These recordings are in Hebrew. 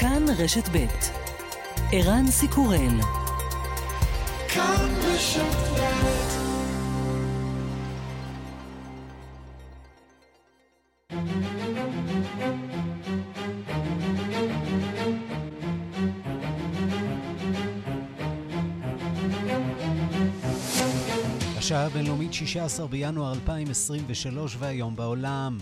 כאן רשת ב' ערן סיקורל כאן רשת הבינלאומית 16 בינואר 2023 והיום בעולם.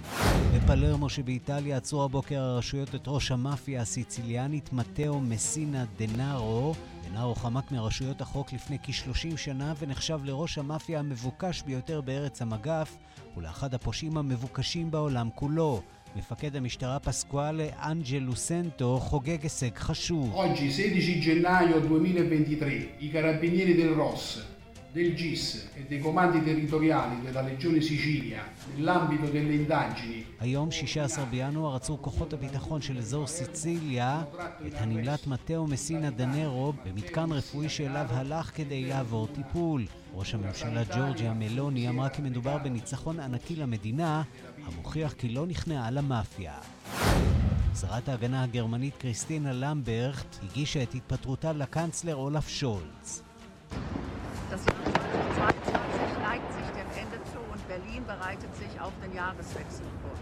בפלרמו שבאיטליה עצרו הבוקר הרשויות את ראש המאפיה הסיציליאנית מתאו מסינה דנארו. דנארו חמק מרשויות החוק לפני כ-30 שנה ונחשב לראש המאפיה המבוקש ביותר בארץ המגף ולאחד הפושעים המבוקשים בעולם כולו. מפקד המשטרה פסקואלה אנג'לו סנטו חוגג הישג חשוב. Oggi 16 gennaio 2023 i carabinieri del ROS del GIS e dei comandi territoriali della Legione Sicilia nell'ambito delle indagini. היום, 16 בינואר, עצרו כוחות הביטחון של אזור סיציליה את הנמלט מתאו מסינה דנרו במתקן רפואי שאליו הלך כדי לעבור טיפול. ראש הממשלה ג'ורג'יה מלוני אמרה כי מדובר בניצחון ענקי למדינה, המוכיח כי לא נכנעה למאפיה. שרת ההגנה הגרמנית קריסטינה למברכט הגישה את התפטרותה לקנצלר אולף שולץ. Das Jahr 2022 neigt sich dem Ende zu und Berlin bereitet sich auf den Jahreswechsel vor.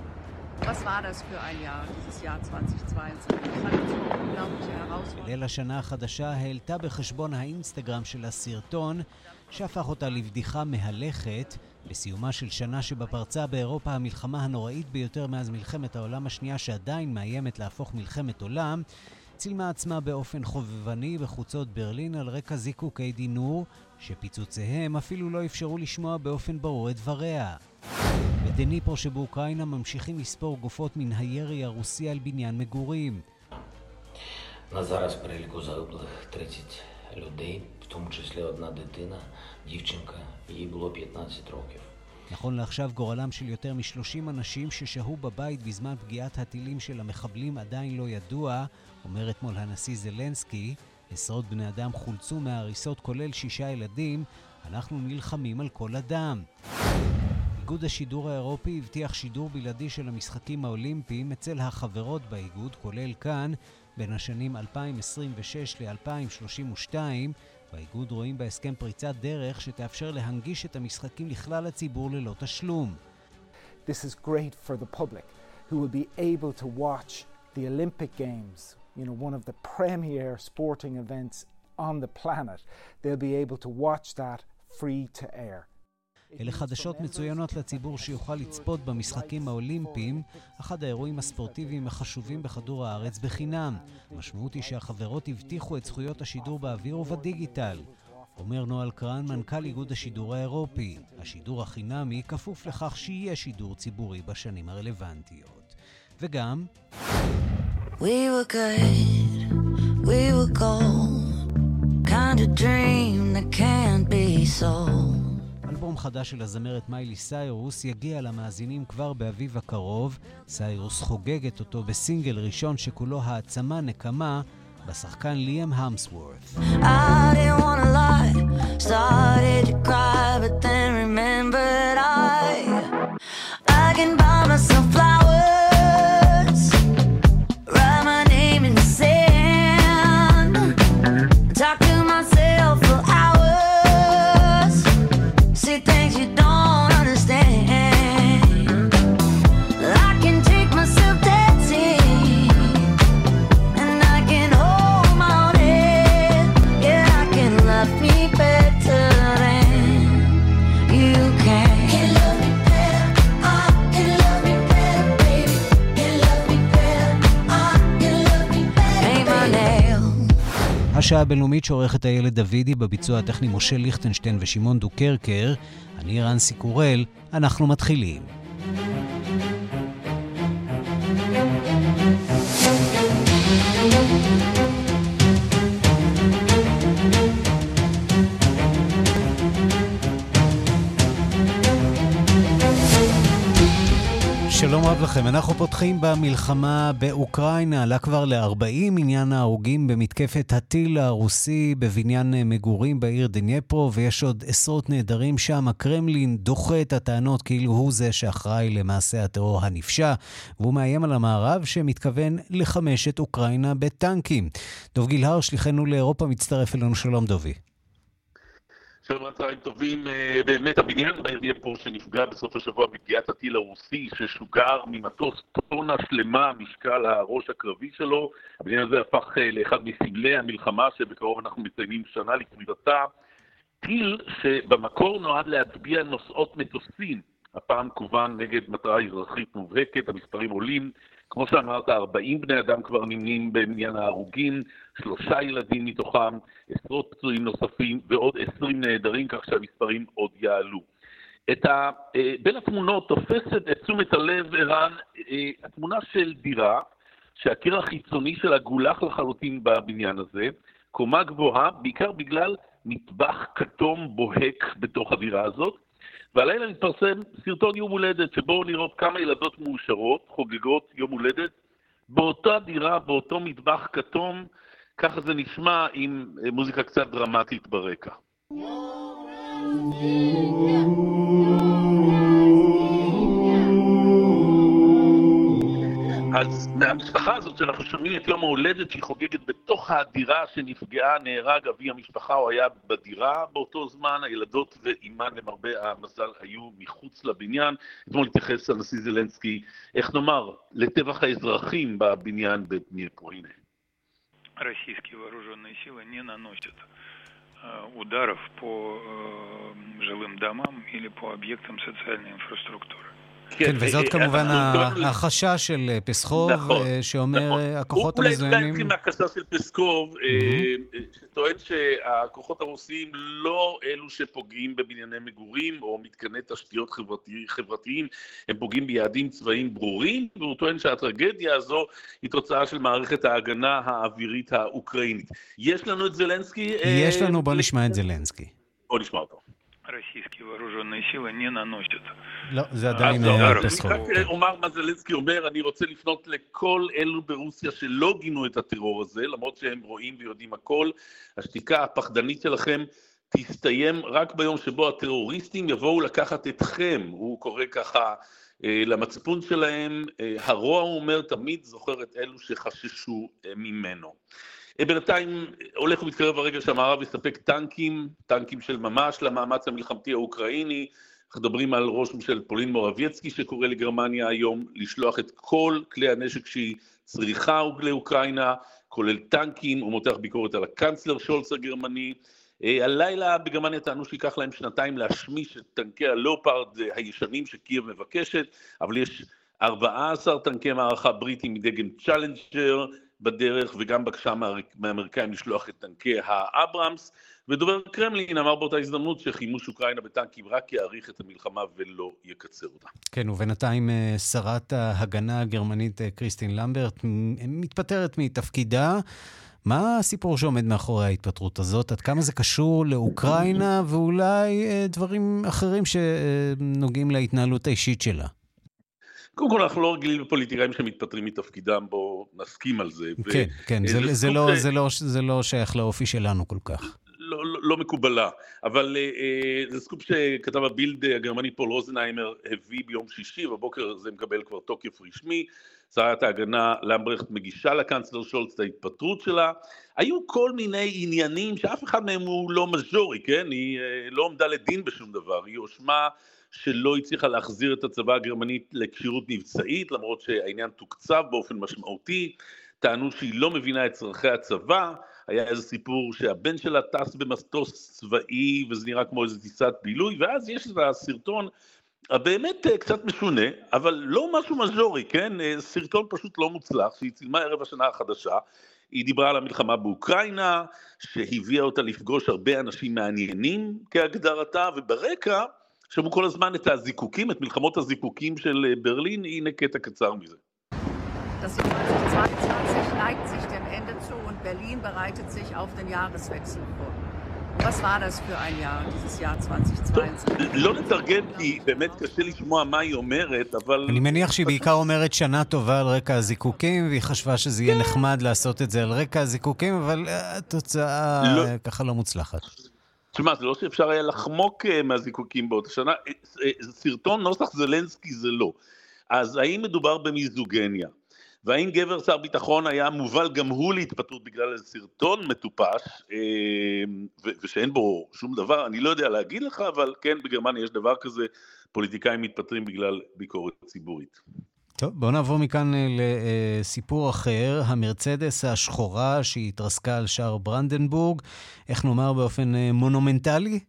Was war das für ein Jahr, dieses Jahr 2022? Es hatte so unglaubliche Herausforderungen. בליל השנה החדשה העלתה בחשבון האינסטגרם של הסרטון, שהפך אותה לבדיחה מהלכת, בסיומה של שנה שבה פרצה באירופה המלחמה הנוראית ביותר מאז מלחמת העולם השנייה שעדיין מאיימת להפוך מלחמת עולם, צילמה עצמה באופן חובבני בחוצות ברלין על רקע זיקוקי דינור, שפיצוציהם אפילו לא אפשרו לשמוע באופן ברור את דבריה. בדניפרו שבאוקראינה ממשיכים לספור גופות מן הירי הרוסי על בניין מגורים. На зараз переліку загиблих 30 людей, в тому числі одна дитина, дівчинка, їй було 15 років. נכון לעכשיו גורלם של יותר מ-30 אנשים ששהו בבית בזמן פגיעת הטילים של המחבלים עדיין לא ידוע, אומר אתמול הנשיא זלנסקי. עשרות בני אדם חולצו מההריסות כולל שישה ילדים, אנחנו נלחמים על כל אדם. איגוד השידור האירופי הבטיח שידור בלעדי של המשחקים האולימפיים אצל החברות באיגוד, כולל כאן, בין השנים 2026 ל-2032. באיגוד רואים בהסכם פריצת דרך שתאפשר להנגיש את המשחקים לכלל הציבור ללא תשלום. This is great for the public who will be able to watch the Olympic Games, you know, one of the premier sporting events on the planet. They'll be able to watch that free to air. אלה חדשות מצוינות לציבור שיוכל לצפות במשחקים האולימפיים, אחד האירועים הספורטיביים החשובים בכדור הארץ בחינם. המשמעות היא שהחברות הבטיחו את זכויות השידור באוויר ובדיגיטל. אומר נואל קרן, מנכ"ל איגוד השידור האירופי. השידור החינמי כפוף לכך שיהיה שידור ציבורי בשנים הרלוונטיות. וגם... We were good, we were gold, kind of dream that can't be sold. אלבום חדש של הזמרת מיילי סיירוס יגיע למאזינים כבר באביב הקרוב. סיירוס חוגגת אותו בסינגל ראשון שכולו העצמה נקמה בשחקן ליאם המסוורת. I can buy myself flowers השעה הבינלאומית שעורכת איילת דוידי בביצוע הטכני משה ליכטנשטיין ושמעון דוקרקר. אני רנסי קורל, אנחנו מתחילים. שלום רב לכם. אנחנו פותחים במלחמה באוקראינה. עלה כבר ל-40 עניין ההרוגים במתקפת הטיל הרוסי בבניין מגורים בעיר דנייפרו, ויש עוד עשרות נעדרים שם. הקרמלין דוחה את הטענות כאילו הוא זה שאחראי למעשה הטרור הנפשע, והוא מאיים על המערב שמתכוון לחמש את אוקראינה בטנקים. דב גילהר, שליחנו לאירופה, מצטרף אלינו. שלום דובי. שלום צהריים טובים, אה, באמת הבניין בעיר פה שנפגע בסוף השבוע מפגיעת הטיל הרוסי ששוגר ממטוס טונה שלמה משקל הראש הקרבי שלו, הבניין הזה הפך אה, לאחד מסמלי המלחמה שבקרוב אנחנו מציינים שנה לכניסתה, טיל שבמקור נועד להטביע נוסעות מטוסים, הפעם כוון נגד מטרה אזרחית מובהקת, המספרים עולים, כמו שאמרת, 40 בני אדם כבר נמנים במניין ההרוגים, שלושה ילדים מתוכם, עשרות פצועים נוספים ועוד 20 נעדרים, כך שהמספרים עוד יעלו. את ה... אה, בין התמונות תופסת את תשומת הלב, ערן, אה, התמונה של דירה, שהקיר החיצוני שלה גולח לחלוטין בבניין הזה, קומה גבוהה, בעיקר בגלל מטבח כתום בוהק בתוך הדירה הזאת, והלילה מתפרסם סרטון יום הולדת, שבו נראות כמה ילדות מאושרות, חוגגות יום הולדת, באותה דירה, באותו מטבח כתום, ככה זה נשמע עם מוזיקה קצת דרמטית ברקע. אז מהמשפחה הזאת שאנחנו שומעים את יום ההולדת שהיא חוגגת בתוך הדירה שנפגעה, נהרג אבי המשפחה, הוא היה בדירה באותו זמן, הילדות ואימן למרבה המזל היו מחוץ לבניין. אתמול התייחס הנשיא זלנסקי, איך נאמר, לטבח האזרחים בבניין בדניפרו, הנה. российские вооруженные силы не наносят э, ударов по э, жилым домам или по объектам социальной инфраструктуры. כן, כן וזאת אה, כמובן החשש של אה, פסחוב, נכון, אה, שאומר נכון. הכוחות המזוינים... אולי נתחיל מהחשש של פסקוב, שטוען שהכוחות הרוסיים לא אלו שפוגעים בבנייני מגורים או מתקני תשתיות חברתיים, הם פוגעים ביעדים צבאיים ברורים, והוא טוען שהטרגדיה הזו היא תוצאה של מערכת ההגנה האווירית האוקראינית. יש לנו את זלנסקי? יש לנו, בוא נשמע את זלנסקי. בוא נשמע אותו. российские вооруженные силы не наносят. לא, זה עדיין פסחור. רק אומר מה זלנסקי אומר, אני רוצה לפנות לכל אלו ברוסיה שלא גינו את הטרור הזה, למרות שהם רואים ויודעים הכל. השתיקה הפחדנית שלכם תסתיים רק ביום שבו הטרוריסטים יבואו לקחת אתכם. הוא קורא ככה למצפון שלהם, הרוע, הוא אומר, תמיד זוכר את אלו שחששו ממנו. בינתיים הולך ומתקרב הרגע שהמערב יספק טנקים, טנקים של ממש למאמץ המלחמתי האוקראיני. אנחנו מדברים על ראש ממשלת פולין מורבייצקי שקורא לגרמניה היום לשלוח את כל כלי הנשק שהיא צריכה לאוקראינה, כולל טנקים, הוא מותח ביקורת על הקאנצלר שולץ הגרמני. אה, הלילה בגרמניה טענו שייקח להם שנתיים להשמיש את טנקי הלופרד הישנים שקייב מבקשת, אבל יש 14 טנקי מערכה בריטים מדגם צ'אלנג'ר, בדרך וגם בקשה מהאמריקאים לשלוח את טנקי האברמס, ודובר קרמלין אמר באותה הזדמנות שחימוש אוקראינה בטנקים רק יאריך את המלחמה ולא יקצר אותה. כן, ובינתיים אה, שרת ההגנה הגרמנית אה, קריסטין למברכט מתפטרת מתפקידה. מה הסיפור שעומד מאחורי ההתפטרות הזאת? עד כמה זה קשור לאוקראינה ואולי אה, דברים אחרים שנוגעים להתנהלות האישית שלה? קודם כל, אנחנו לא רגילים לפוליטיקאים שמתפטרים מתפקידם, בואו נסכים על זה. כן, כן, זה, זה, לא, זה, לא, זה לא שייך לאופי שלנו כל כך. לא, לא, לא מקובלה, אבל אה, זה סקופ שכתב הבילד הגרמני פול רונצהיימר הביא ביום שישי, בבוקר זה מקבל כבר תוקף רשמי, שרת ההגנה למברכט מגישה לקאנצלר שולץ את ההתפטרות שלה. היו כל מיני עניינים שאף אחד מהם הוא לא מז'ורי, כן? היא אה, לא עמדה לדין בשום דבר, היא הואשמה שלא הצליחה להחזיר את הצבא הגרמנית לכשירות מבצעית, למרות שהעניין תוקצב באופן משמעותי, טענו שהיא לא מבינה את צורכי הצבא, היה איזה סיפור שהבן שלה טס במטוס צבאי וזה נראה כמו איזה טיסת בילוי, ואז יש את הסרטון הבאמת אה, קצת משונה, אבל לא משהו מז'ורי, כן? אה, סרטון פשוט לא מוצלח, שהיא צילמה ערב השנה החדשה. היא דיברה על המלחמה באוקראינה, שהביאה אותה לפגוש הרבה אנשים מעניינים כהגדרתה, וברקע שמעו כל הזמן את הזיקוקים, את מלחמות הזיקוקים של ברלין, הנה קטע קצר מזה. Das Jahr 2022 neigt sich dem Ende zu und Berlin bereitet sich auf den Jahreswechsel vor. Was war das für ein Jahr, dieses Jahr 2022? לא לתרגם כי באמת קשה לשמוע מה היא אומרת, אבל... אני מניח שהיא בעיקר אומרת שנה טובה על רקע הזיקוקים, והיא חשבה שזה יהיה נחמד לעשות את זה על רקע הזיקוקים, אבל אה, התוצאה לא. ככה לא מוצלחת. תשמע, זה לא שאפשר היה לחמוק אה, מהזיקוקים באותה שנה, אה, אה, סרטון נוסח זלנסקי זה לא. אז האם מדובר במיזוגניה? והאם גבר שר ביטחון היה מובל גם הוא להתפטרות בגלל איזה סרטון מטופש, ושאין בו שום דבר, אני לא יודע להגיד לך, אבל כן, בגרמניה יש דבר כזה, פוליטיקאים מתפטרים בגלל ביקורת ציבורית. טוב, בואו נעבור מכאן אה, לסיפור אחר, המרצדס השחורה שהתרסקה על שער ברנדנבורג, איך נאמר באופן אה, מונומנטלי?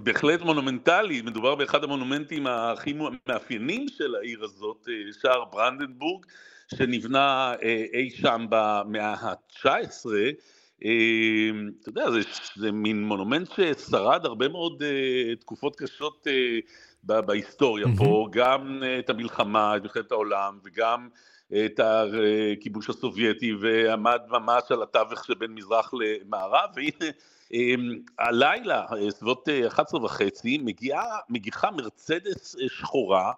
בהחלט מונומנטלי, מדובר באחד המונומנטים הכי מאפיינים של העיר הזאת, אה, שער ברנדנבורג, שנבנה אה, אי שם במאה ה-19. אה, אתה יודע, זה, זה מין מונומנט ששרד הרבה מאוד תקופות קשות בהיסטוריה. פה, גם את המלחמה, את מלחמת העולם, וגם את הכיבוש הסובייטי, ועמד ממש על התווך שבין מזרח למערב, והנה הלילה, סביבות 11 וחצי, מגיעה, מגיחה מרצדס שחורה,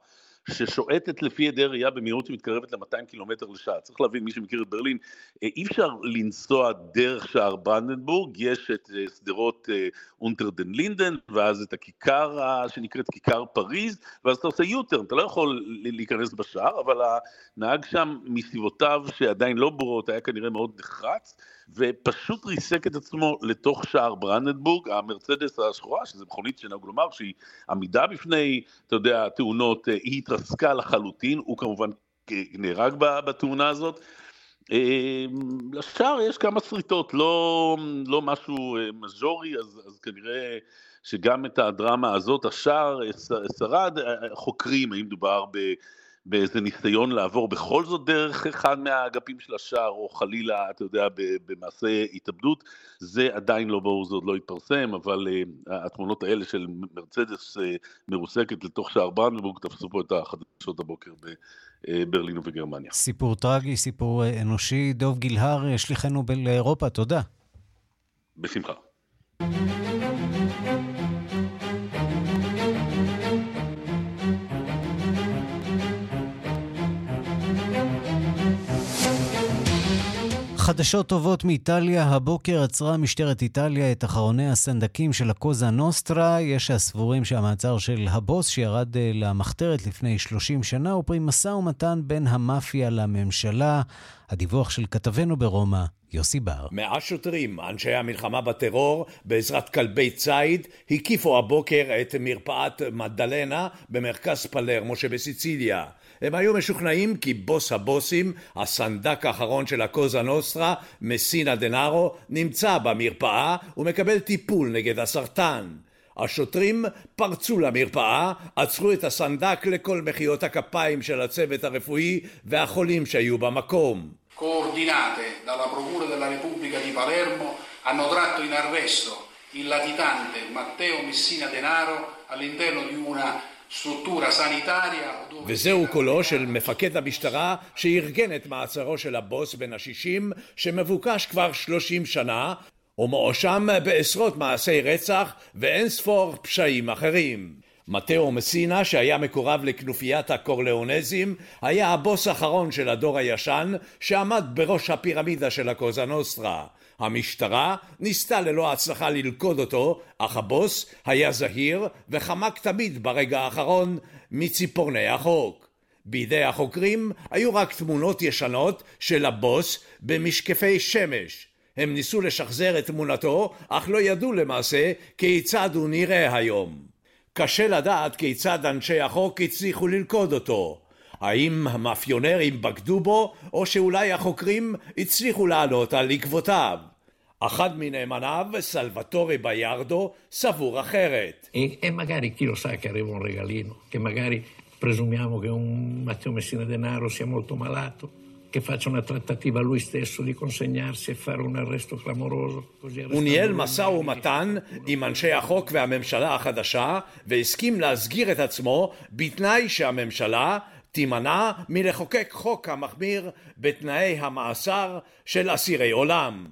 ששועטת לפי עדי ראייה במהירות שמתקרבת ל-200 קילומטר לשעה. צריך להבין, מי שמכיר את ברלין, אי אפשר לנסוע דרך שער ברנדנבורג, יש את שדרות אונטר דן לינדן, ואז את הכיכר שנקראת כיכר פריז, ואז אתה עושה U-turn, אתה לא יכול להיכנס בשער, אבל הנהג שם מסיבותיו שעדיין לא ברורות, היה כנראה מאוד נחרץ. ופשוט ריסק את עצמו לתוך שער ברנדנבורג, המרצדס השחורה, שזו מכונית שנהוג לומר שהיא עמידה בפני, אתה יודע, תאונות, היא התרסקה לחלוטין, הוא כמובן נהרג בתאונה הזאת. לשער יש כמה שריטות, לא, לא משהו מז'ורי, אז, אז כנראה שגם את הדרמה הזאת, השער שרד, חוקרים האם מדובר ב... באיזה ניסיון לעבור בכל זאת דרך אחד מהאגפים של השער, או חלילה, אתה יודע, במעשה התאבדות, זה עדיין לא ברור, זה עוד לא התפרסם, אבל uh, התמונות האלה של מרצדס uh, מרוסקת לתוך שער ברנדבורג, תפסו פה את החדשות הבוקר בברלין אה, ובגרמניה. סיפור טרגי, סיפור אנושי. דוב גילהר, שליחנו לאירופה, תודה. בשמחה. חדשות טובות מאיטליה, הבוקר עצרה משטרת איטליה את אחרוני הסנדקים של הקוזה נוסטרה. יש הסבורים שהמעצר של הבוס שירד אה, למחתרת לפני 30 שנה הוא פרי משא ומתן בין המאפיה לממשלה. הדיווח של כתבנו ברומא, יוסי בר. מאה שוטרים, אנשי המלחמה בטרור, בעזרת כלבי ציד, הקיפו הבוקר את מרפאת מדלנה במרכז פלרמו שבסיציליה. הם היו משוכנעים כי בוס הבוסים, הסנדק האחרון של הקוזה נוסטרה, מסינה דנארו, נמצא במרפאה ומקבל טיפול נגד הסרטן. השוטרים פרצו למרפאה, עצרו את הסנדק לכל מחיאות הכפיים של הצוות הרפואי והחולים שהיו במקום. coordinate dalla Procura della Repubblica di Palermo hanno tratto in arresto il latitante Matteo Messina Denaro all'interno di una וזהו קולו של מפקד המשטרה שארגן את מעצרו של הבוס בן השישים שמבוקש כבר שלושים שנה ומואשם בעשרות מעשי רצח ואין ספור פשעים אחרים. מתאו מסינה שהיה מקורב לכנופיית הקורלאונזים היה הבוס האחרון של הדור הישן שעמד בראש הפירמידה של הקוזה נוסטרה המשטרה ניסתה ללא הצלחה ללכוד אותו, אך הבוס היה זהיר וחמק תמיד ברגע האחרון מציפורני החוק. בידי החוקרים היו רק תמונות ישנות של הבוס במשקפי שמש. הם ניסו לשחזר את תמונתו, אך לא ידעו למעשה כיצד הוא נראה היום. קשה לדעת כיצד אנשי החוק הצליחו ללכוד אותו. האם המאפיונרים בגדו בו, או שאולי החוקרים הצליחו לעלות על עקבותיו. אחד מנאמניו, סלווטורי ביארדו, סבור אחרת. E, e magari chi lo sa che arriva un regalino, che magari presumiamo che un Matteo Messina Denaro sia molto malato, che faccia una trattativa lui stesso di consegnarsi e fare un arresto clamoroso. הוא ניהל משא ומתן עם אנשי החוק והממשלה החדשה, והסכים להסגיר את עצמו בתנאי שהממשלה תימנע מלחוקק חוק המחמיר בתנאי המאסר של אסירי עולם.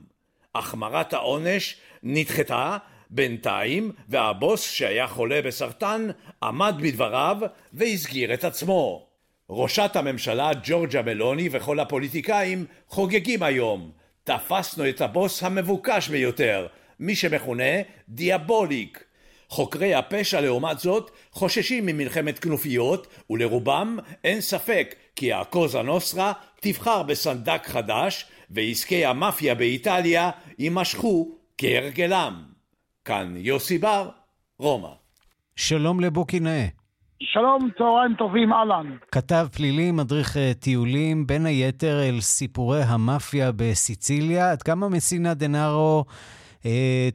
החמרת העונש נדחתה בינתיים, והבוס שהיה חולה בסרטן עמד בדבריו והסגיר את עצמו. ראשת הממשלה ג'ורג'ה מלוני וכל הפוליטיקאים חוגגים היום. תפסנו את הבוס המבוקש ביותר, מי שמכונה דיאבוליק. חוקרי הפשע לעומת זאת חוששים ממלחמת כנופיות ולרובם אין ספק כי הקוזה נוסרה תבחר בסנדק חדש ועסקי המאפיה באיטליה יימשכו כהרגלם. כאן יוסי בר, רומא. שלום לבוקי נאה. שלום, צהריים טובים, אהלן. כתב פלילי, מדריך אה, טיולים, בין היתר אל סיפורי המאפיה בסיציליה. עד כמה מסינה דנארו אה,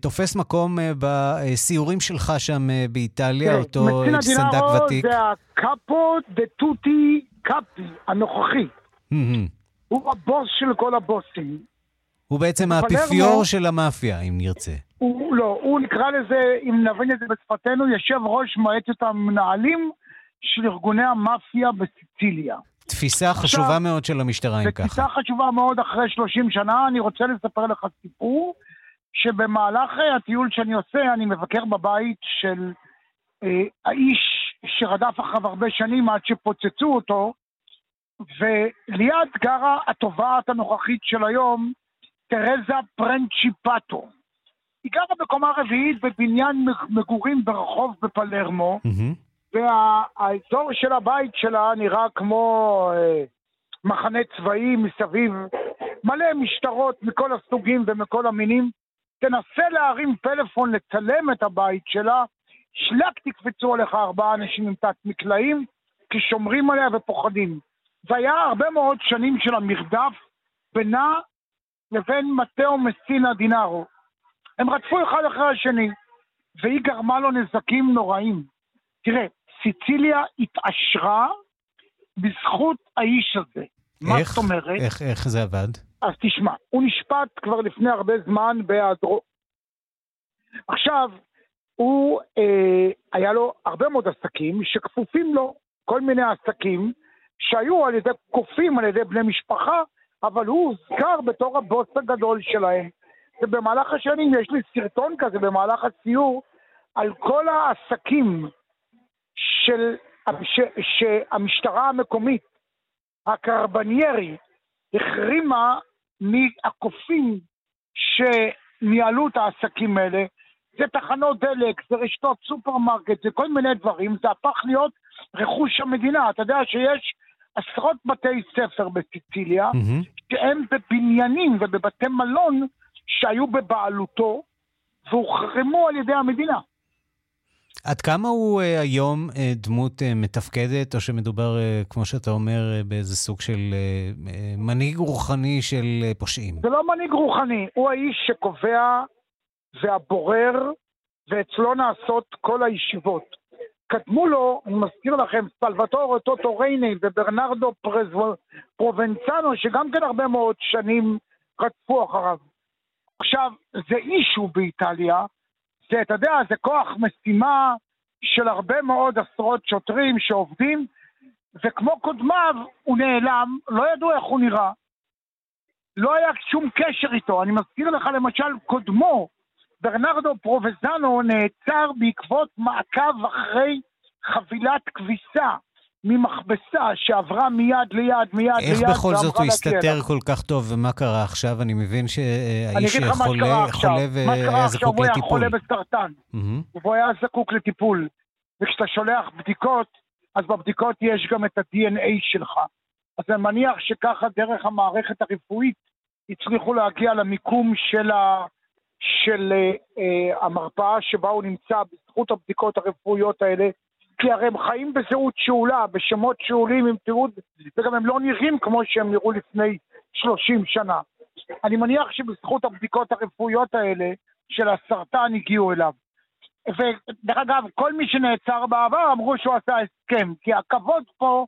תופס מקום אה, בסיורים שלך שם אה, באיטליה, אותו סנדק ותיק? זה הקאפו דה טוטי קאפי הנוכחי. הוא הבוס של כל הבוסים. הוא בעצם האפיפיור של המאפיה, אם נרצה. הוא לא, הוא נקרא לזה, אם נבין את זה בשפתנו, יושב ראש מועצת המנהלים של ארגוני המאפיה בסיציליה. תפיסה חשובה עכשיו, מאוד של המשטרה, אם ככה. תפיסה חשובה מאוד אחרי 30 שנה. אני רוצה לספר לך סיפור, שבמהלך הטיול שאני עושה, אני מבקר בבית של אה, האיש שרדף אחריו הרבה שנים עד שפוצצו אותו, וליד גרה התובעת הנוכחית של היום, תרזה פרנצ'יפטו. היא גרה בקומה רביעית בבניין מגורים ברחוב בפלרמו, mm-hmm. והאזור של הבית שלה נראה כמו אה, מחנה צבאי מסביב, מלא משטרות מכל הסוגים ומכל המינים. תנסה להרים פלאפון לצלם את הבית שלה, שלק תקפצו עליך ארבעה אנשים עם תת מקלעים, כי שומרים עליה ופוחדים. והיה הרבה מאוד שנים של המרדף בינה לבין מתאו מסינה דינארו. הם רדפו אחד אחרי השני, והיא גרמה לו נזקים נוראים. תראה, סיציליה התעשרה בזכות האיש הזה. איך, מה זאת אומרת? איך, איך זה עבד? אז תשמע, הוא נשפט כבר לפני הרבה זמן בהיעדרו. עכשיו, הוא, אה, היה לו הרבה מאוד עסקים שכפופים לו, כל מיני עסקים שהיו על ידי, קופים על ידי בני משפחה, אבל הוא הוזכר בתור הבוס הגדול שלהם. ובמהלך השנים יש לי סרטון כזה במהלך הציור על כל העסקים של, ש, שהמשטרה המקומית, הקרבניירי, החרימה מהקופים שניהלו את העסקים האלה. זה תחנות דלק, זה רשתות סופרמרקט, זה כל מיני דברים, זה הפך להיות רכוש המדינה. אתה יודע שיש עשרות בתי ספר בסיציליה, mm-hmm. שהם בבניינים ובבתי מלון שהיו בבעלותו והוחרמו על ידי המדינה. עד כמה הוא אה, היום אה, דמות uh, מתפקדת, או שמדובר, כמו שאתה אומר, באיזה סוג של מנהיג רוחני של פושעים? זה לא מנהיג רוחני, הוא האיש שקובע והבורר, ואצלו נעשות כל הישיבות. קדמו לו, אני מזכיר לכם, סלווטורו טוטו רייני וברנרדו פרובנצנו, שגם כן הרבה מאוד שנים רדפו אחריו. עכשיו, זה אישו באיטליה, זה, אתה יודע, זה כוח משימה של הרבה מאוד עשרות שוטרים שעובדים, וכמו קודמיו, הוא נעלם, לא ידעו איך הוא נראה. לא היה שום קשר איתו. אני מזכיר לך למשל, קודמו, ברנרדו פרובזנו, נעצר בעקבות מעקב אחרי חבילת כביסה ממכבסה שעברה מיד ליד, מיד איך ליד. איך בכל זאת הוא הסתתר כל כך טוב, ומה קרה עכשיו? אני מבין שהאיש חולה, חולה והיה זקוק לטיפול. הוא היה חולה בסרטן, mm-hmm. והוא היה זקוק לטיפול. וכשאתה שולח בדיקות, אז בבדיקות יש גם את ה-DNA שלך. אז אני מניח שככה דרך המערכת הרפואית הצליחו להגיע למיקום של, ה, של uh, המרפאה שבה הוא נמצא בזכות הבדיקות הרפואיות האלה, כי הרי הם חיים בזהות שאולה, בשמות שאולים עם תיעוד, וגם הם לא נראים כמו שהם נראו לפני 30 שנה. אני מניח שבזכות הבדיקות הרפואיות האלה של הסרטן הגיעו אליו. ודרך אגב, כל מי שנעצר בעבר אמרו שהוא עשה הסכם, כי הכבוד פה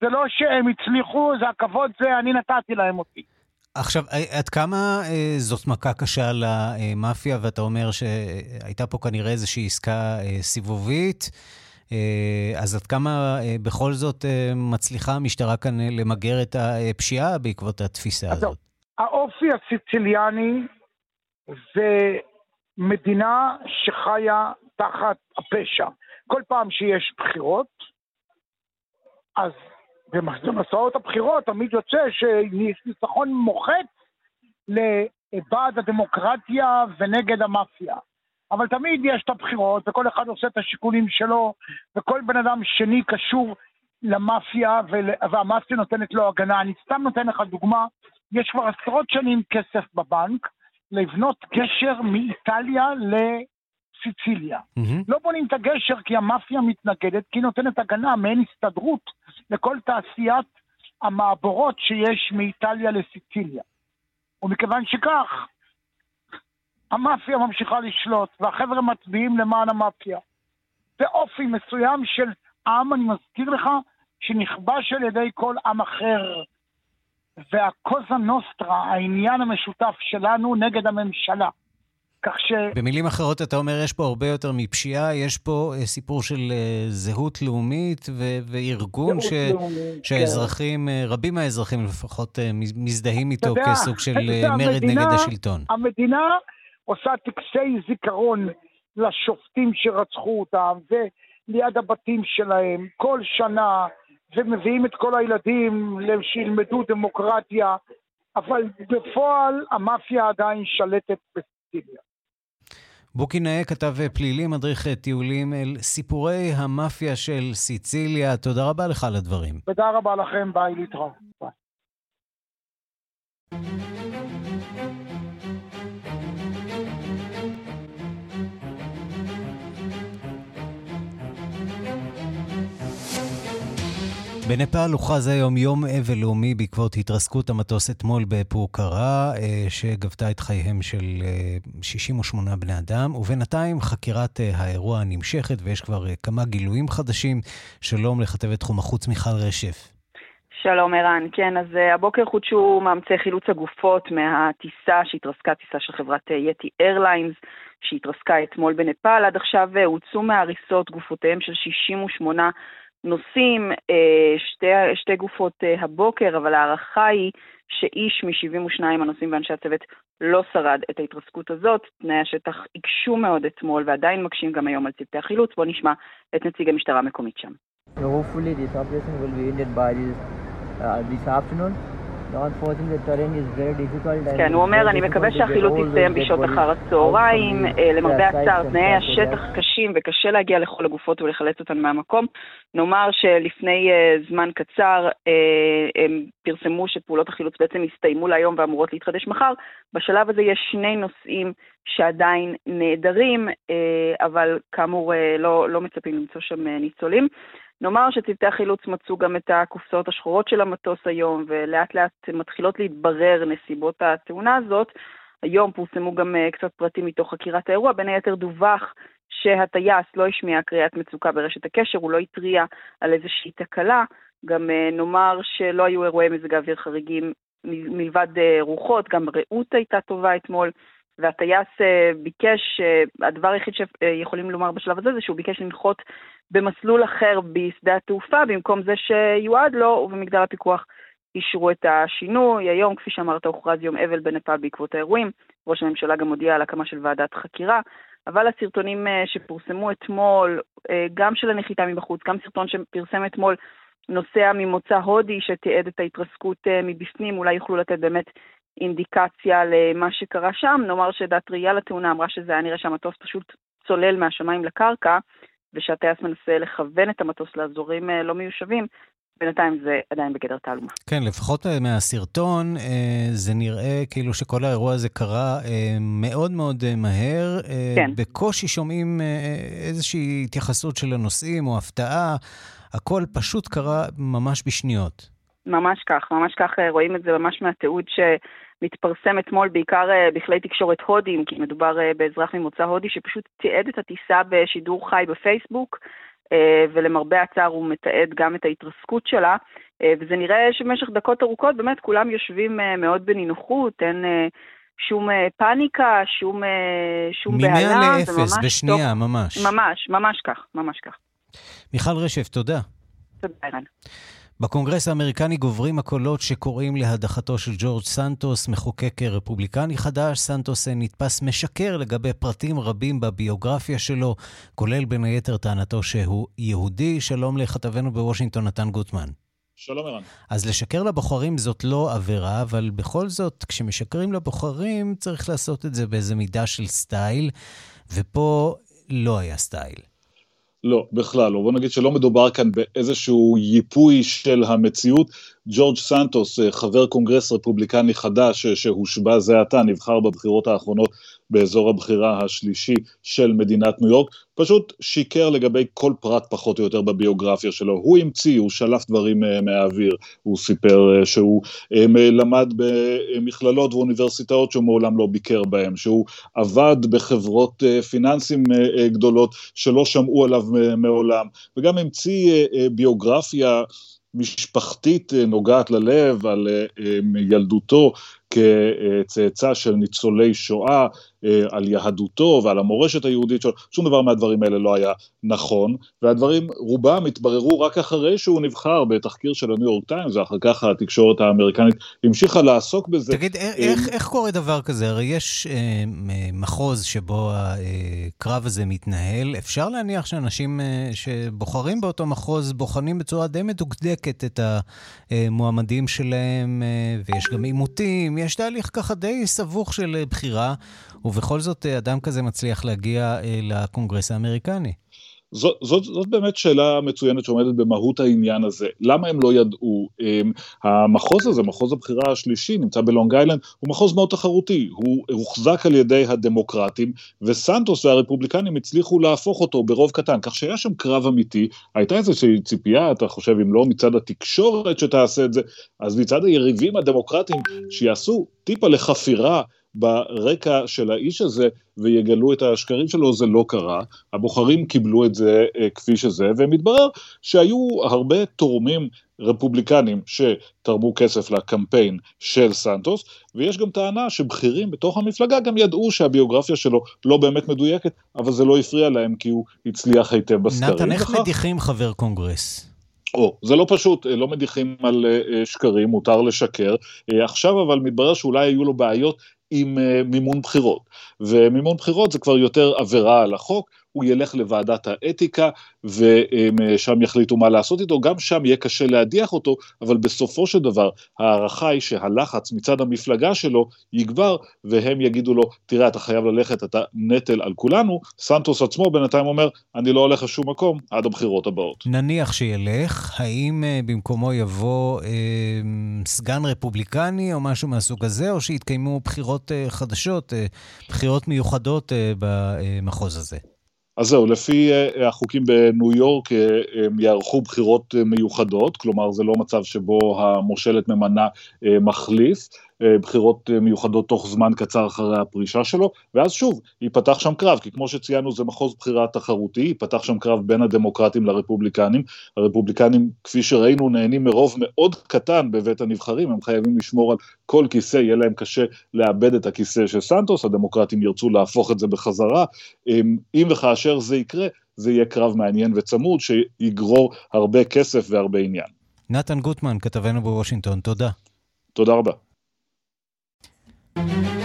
זה לא שהם הצליחו, זה הכבוד זה אני נתתי להם אותי. עכשיו, עד כמה אה, זאת מכה קשה למאפיה, ואתה אומר שהייתה פה כנראה איזושהי עסקה אה, סיבובית? אה, אז עד כמה אה, בכל זאת אה, מצליחה המשטרה כאן למגר את הפשיעה בעקבות התפיסה הזאת? האופי הסיציליאני זה מדינה שחיה תחת הפשע. כל פעם שיש בחירות, אז במסעות הבחירות תמיד יוצא שיש ניצחון מוחץ לבעד הדמוקרטיה ונגד המאפיה. אבל תמיד יש את הבחירות, וכל אחד עושה את השיקולים שלו, וכל בן אדם שני קשור למאפיה, והמאפיה נותנת לו הגנה. אני סתם נותן לך דוגמה, יש כבר עשרות שנים כסף בבנק לבנות גשר מאיטליה לסיציליה. Mm-hmm. לא בונים את הגשר כי המאפיה מתנגדת, כי היא נותנת הגנה, מעין הסתדרות לכל תעשיית המעבורות שיש מאיטליה לסיציליה. ומכיוון שכך, המאפיה ממשיכה לשלוט, והחבר'ה מצביעים למען המאפיה. זה אופי מסוים של עם, אני מזכיר לך, שנכבש על ידי כל עם אחר. והקוזה נוסטרה, העניין המשותף שלנו נגד הממשלה. כך ש... במילים אחרות, אתה אומר, יש פה הרבה יותר מפשיעה, יש פה אה, סיפור של אה, זהות לאומית ו- וארגון ש- לאומית, שהאזרחים, כן. רבים מהאזרחים לפחות, מזדהים איתו יודע, כסוג של מרד המדינה, נגד השלטון. המדינה עושה טקסי זיכרון לשופטים שרצחו אותם, וליד הבתים שלהם, כל שנה, ומביאים את כל הילדים שילמדו דמוקרטיה, אבל בפועל המאפיה עדיין שלטת בסיציליה. בוקי נאה כתב פלילי, מדריך טיולים אל סיפורי המאפיה של סיציליה. תודה רבה לך על הדברים. תודה רבה לכם, ביי להתראות. ביי. בנפאל הוכרז היום יום אבל לאומי בעקבות התרסקות המטוס אתמול בפורקרה, אה, שגבתה את חייהם של 68 אה, בני אדם, ובינתיים חקירת אה, האירוע נמשכת ויש כבר כמה גילויים חדשים. שלום לכתבת תחום החוץ מיכל רשף. שלום ערן, כן, אז הבוקר חודשו מאמצי חילוץ הגופות מהטיסה שהתרסקה, טיסה של חברת יטי איירליינס, שהתרסקה אתמול בנפאל. עד עכשיו הוצאו מהריסות גופותיהם של 68 נוסעים, אה, שתי, שתי גופות אה, הבוקר, אבל ההערכה היא שאיש מ-72 הנוסעים ואנשי הצוות לא שרד את ההתרסקות הזאת. תנאי השטח הקשו מאוד אתמול ועדיין מקשים גם היום על צוותי החילוץ. בואו נשמע את נציג המשטרה המקומית שם. Hopefully this operation will be ended by this, uh, this afternoon. כן, הוא אומר, אני מקווה שהחילוץ יסתיים בשעות אחר הצהריים. אה, למרבה הצער, תנאי השטח קשים וקשה להגיע לכל הגופות ולחלץ אותן מהמקום. נאמר שלפני אה, זמן קצר אה, הם פרסמו שפעולות החילוץ בעצם הסתיימו להיום ואמורות להתחדש מחר. בשלב הזה יש שני נושאים שעדיין נעדרים, אבל כאמור לא, לא מצפים למצוא שם ניצולים. נאמר שצוותי החילוץ מצאו גם את הקופסאות השחורות של המטוס היום, ולאט לאט מתחילות להתברר נסיבות התאונה הזאת. היום פורסמו גם אה, קצת פרטים מתוך חקירת האירוע, בין היתר דווח שהטייס לא השמיע קריאת מצוקה ברשת הקשר, הוא לא התריע על איזושהי תקלה. גם אה, נאמר שלא היו אירועי מזג האוויר חריגים מלבד אה, רוחות, גם רעות הייתה טובה אתמול. והטייס ביקש, הדבר היחיד שיכולים לומר בשלב הזה זה שהוא ביקש לנחות במסלול אחר בשדה התעופה, במקום זה שיועד לו, ובמגדל הפיקוח אישרו את השינוי. היום, כפי שאמרת, הוכרז יום אבל בנפאל בעקבות האירועים. ראש הממשלה גם הודיע על הקמה של ועדת חקירה. אבל הסרטונים אה, שפורסמו אתמול, אה, גם של הנחיתה מבחוץ, גם סרטון שפרסם אתמול נוסע ממוצא הודי שתיעד את ההתרסקות אה, מבפנים, אולי יוכלו לתת באמת אינדיקציה למה שקרה שם. נאמר שדת ראייה לתאונה אמרה שזה היה נראה שהמטוס פשוט צולל מהשמיים לקרקע, ושהטייס מנסה לכוון את המטוס לאזורים אה, לא מיושבים, בינתיים זה עדיין בגדר תעלומה. כן, לפחות אה, מהסרטון אה, זה נראה כאילו שכל האירוע הזה קרה מאוד מאוד מהר. כן. בקושי שומעים איזושהי התייחסות של הנוסעים או הפתעה. הכל פשוט קרה ממש בשניות. ממש כך, ממש כך רואים את זה ממש מהתיעוד ש... מתפרסם אתמול בעיקר אה, בכלי תקשורת הודים, כי מדובר אה, באזרח ממוצא הודי שפשוט תיעד את הטיסה בשידור חי בפייסבוק, אה, ולמרבה הצער הוא מתעד גם את ההתרסקות שלה, וזה נראה שבמשך דקות ארוכות באמת כולם יושבים מאוד בנינוחות, אין שום פאניקה, שום, שום בהלה. ממאה לאפס, בשנייה, תוך... ממש. ממש, ממש כך, ממש כך. מיכל רשף, תודה. תודה, ערן. בקונגרס האמריקני גוברים הקולות שקוראים להדחתו של ג'ורג' סנטוס, מחוקק רפובליקני חדש. סנטוס נתפס משקר לגבי פרטים רבים בביוגרפיה שלו, כולל בין היתר טענתו שהוא יהודי. שלום לכתבנו בוושינגטון, נתן גוטמן. שלום ערן. אז לשקר לבוחרים זאת לא עבירה, אבל בכל זאת, כשמשקרים לבוחרים, צריך לעשות את זה באיזה מידה של סטייל, ופה לא היה סטייל. לא, בכלל לא. בוא נגיד שלא מדובר כאן באיזשהו ייפוי של המציאות. ג'ורג' סנטוס, אה, חבר קונגרס רפובליקני חדש אה, שהושבע זה עתה, נבחר בבחירות האחרונות באזור הבחירה השלישי של מדינת ניו יורק, פשוט שיקר לגבי כל פרט פחות או יותר בביוגרפיה שלו. הוא המציא, הוא שלף דברים אה, מהאוויר, הוא סיפר שהוא למד במכללות ואוניברסיטאות שהוא מעולם לא ביקר בהם, שהוא עבד בחברות פיננסים גדולות שלא שמעו עליו מעולם, וגם המציא ביוגרפיה משפחתית אה, נוגעת ללב על אה, אה, ילדותו כצאצא של ניצולי שואה, אה, על יהדותו ועל המורשת היהודית שלו, שום דבר מהדברים האלה לא היה נכון, והדברים רובם התבררו רק אחרי שהוא נבחר בתחקיר של הניו יורק טיימס, ואחר כך התקשורת האמריקנית המשיכה לעסוק בזה. תגיד, איך, אה, איך, איך קורה דבר כזה? הרי יש אה, מחוז שבו הקרב הזה מתנהל, אפשר להניח שאנשים אה, שבוחרים באותו מחוז בוחנים בצורה די מדוקדקת את המועמדים שלהם, אה, ויש גם עימותים, יש תהליך ככה די סבוך של בחירה. ובכל זאת אה, אדם כזה מצליח להגיע אה, לקונגרס האמריקני. זאת, זאת, באמת שאלה מצוינת שעומדת במהות העניין הזה. למה הם לא ידעו? אמ, המחוז הזה, מחוז הבחירה השלישי, נמצא בלונג איילנד, הוא מחוז מאוד תחרותי. הוא הוחזק על ידי הדמוקרטים, וסנטוס והרפובליקנים הצליחו להפוך אותו ברוב קטן. כך שהיה שם קרב אמיתי, הייתה איזושהי ציפייה, אתה חושב, אם לא מצד התקשורת שתעשה את זה, אז מצד היריבים הדמוקרטיים שיעשו טיפה לחפירה. ברקע של האיש הזה ויגלו את השקרים שלו, זה לא קרה. הבוחרים קיבלו את זה אה, כפי שזה, ומתברר שהיו הרבה תורמים רפובליקנים שתרמו כסף לקמפיין של סנטוס, ויש גם טענה שבכירים בתוך המפלגה גם ידעו שהביוגרפיה שלו לא באמת מדויקת, אבל זה לא הפריע להם כי הוא הצליח היטב בסקרים. נתן, איך מדיחים חבר קונגרס? או, זה לא פשוט, לא מדיחים על uh, שקרים, מותר לשקר. עכשיו אבל מתברר שאולי היו לו בעיות עם uh, מימון בחירות. ומימון בחירות זה כבר יותר עבירה על החוק, הוא ילך לוועדת האתיקה ושם יחליטו מה לעשות איתו, גם שם יהיה קשה להדיח אותו, אבל בסופו של דבר ההערכה היא שהלחץ מצד המפלגה שלו יגבר והם יגידו לו, תראה אתה חייב ללכת, אתה נטל על כולנו, סנטוס עצמו בינתיים אומר, אני לא הולך לשום מקום עד הבחירות הבאות. נניח שילך, האם uh, במקומו יבוא uh, סגן רפובליקני או משהו מהסוג הזה, או שיתקיימו בחירות uh, חדשות, uh, בחירות מיוחדות uh, במחוז הזה? אז זהו, לפי אה, החוקים בניו יורק אה, הם יערכו בחירות אה, מיוחדות, כלומר זה לא מצב שבו המושלת ממנה מחליף, בחירות אה, מיוחדות תוך זמן קצר אחרי הפרישה שלו, ואז שוב, ייפתח שם קרב, כי כמו שציינו זה מחוז בחירה תחרותי, ייפתח שם קרב בין הדמוקרטים לרפובליקנים, הרפובליקנים כפי שראינו נהנים מרוב מאוד קטן בבית הנבחרים, הם חייבים לשמור על כל כיסא, יהיה להם קשה לאבד את הכיסא של סנטוס, הדמוקרטים ירצו להפוך את זה בחזרה, אם וכאשר זה יקרה, זה יהיה קרב מעניין וצמוד שיגרור הרבה כסף והרבה עניין. נתן גוטמן, כתבנו בוושינגטון, תודה. תודה רבה. Thank you.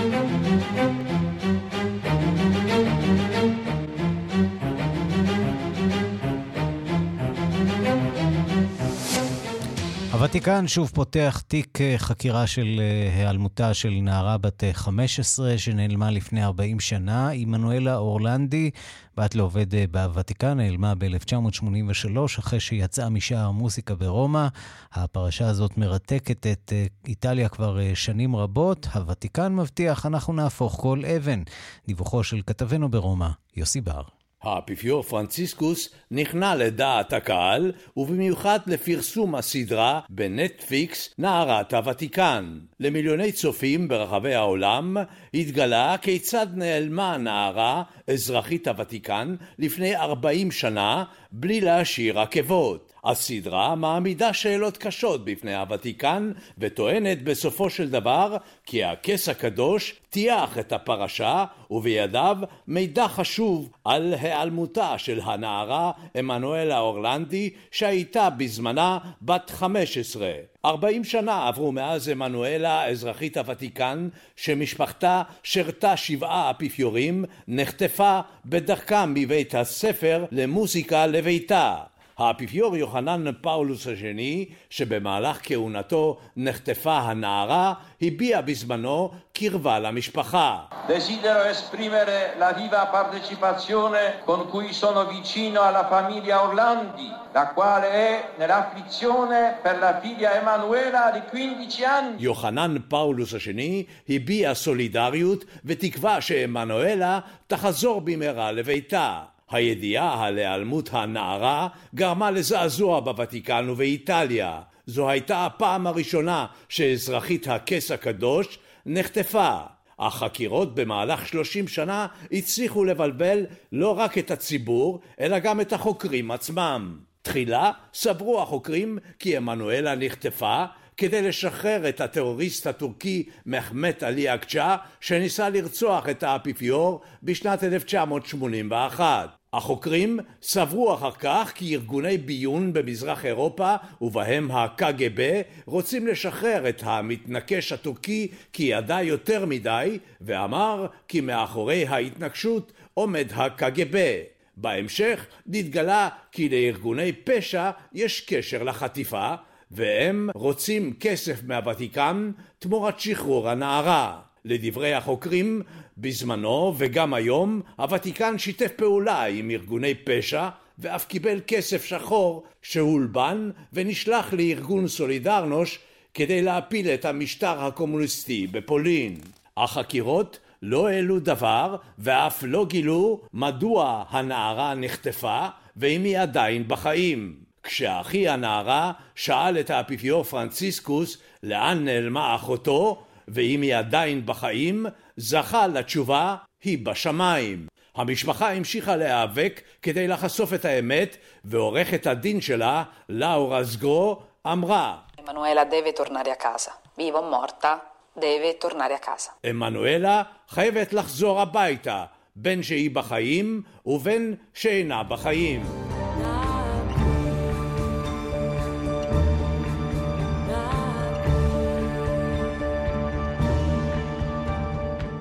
הוותיקן שוב פותח תיק אה, חקירה של אה, היעלמותה של נערה בת 15 אה, שנעלמה לפני 40 שנה. עמנואלה אורלנדי, בת לעובד בוותיקן, נעלמה ב-1983 אחרי שיצאה משער מוסיקה ברומא. הפרשה הזאת מרתקת את איטליה כבר שנים רבות. הוותיקן מבטיח, אנחנו נהפוך כל אבן. דיווחו של כתבנו ברומא, יוסי בר. האפיפיור פרנציסקוס נכנע לדעת הקהל, ובמיוחד לפרסום הסדרה בנטפליקס נערת הוותיקן. למיליוני צופים ברחבי העולם התגלה כיצד נעלמה הנערה, אזרחית הוותיקן, לפני 40 שנה, בלי להשאיר עקבות. הסדרה מעמידה שאלות קשות בפני הוותיקן וטוענת בסופו של דבר כי הכס הקדוש טייח את הפרשה ובידיו מידע חשוב על היעלמותה של הנערה עמנואלה אורלנדי שהייתה בזמנה בת 15. ארבעים שנה עברו מאז עמנואלה אזרחית הוותיקן שמשפחתה שירתה שבעה אפיפיורים נחטפה בדרכם מבית הספר למוזיקה לביתה האפיפיור יוחנן פאולוס השני, שבמהלך כהונתו נחטפה הנערה, הביע בזמנו קרבה למשפחה. Desidero esprimere la viva partecipazione con cui sono vicino alla famiglia Orlandi, la quale è nell'afflizione per la figlia Emanuela di 15 anni. יוחנן פאולוס השני הביע סולידריות ותקווה שעמנואלה תחזור במהרה לביתה. הידיעה על היעלמות הנערה גרמה לזעזוע בוותיקן ובאיטליה. זו הייתה הפעם הראשונה שאזרחית הכס הקדוש נחטפה. החקירות במהלך שלושים שנה הצליחו לבלבל לא רק את הציבור, אלא גם את החוקרים עצמם. תחילה סברו החוקרים כי עמנואלה נחטפה כדי לשחרר את הטרוריסט הטורקי מחמת עלי אקצ'ה שניסה לרצוח את האפיפיור בשנת 1981. החוקרים סברו אחר כך כי ארגוני ביון במזרח אירופה ובהם הקג"ב רוצים לשחרר את המתנקש הטורקי כי ידע יותר מדי ואמר כי מאחורי ההתנקשות עומד הקג"ב. בהמשך נתגלה כי לארגוני פשע יש קשר לחטיפה והם רוצים כסף מהוותיקן תמורת שחרור הנערה. לדברי החוקרים, בזמנו וגם היום הוותיקן שיתף פעולה עם ארגוני פשע ואף קיבל כסף שחור שהולבן ונשלח לארגון סולידרנוש כדי להפיל את המשטר הקומוניסטי בפולין. החקירות לא העלו דבר ואף לא גילו מדוע הנערה נחטפה ואם היא עדיין בחיים. כשאחי הנערה שאל את האפיפיור פרנציסקוס לאן נעלמה אחותו ואם היא עדיין בחיים, זכה לתשובה היא בשמיים. המשפחה המשיכה להיאבק כדי לחשוף את האמת, ועורכת הדין שלה, לאורה סגרו, אמרה עמנואלה דווה טורנריה קאזה. ויבו מורטה דווה טורנריה קאזה. עמנואלה חייבת לחזור הביתה, בין שהיא בחיים ובין שאינה בחיים.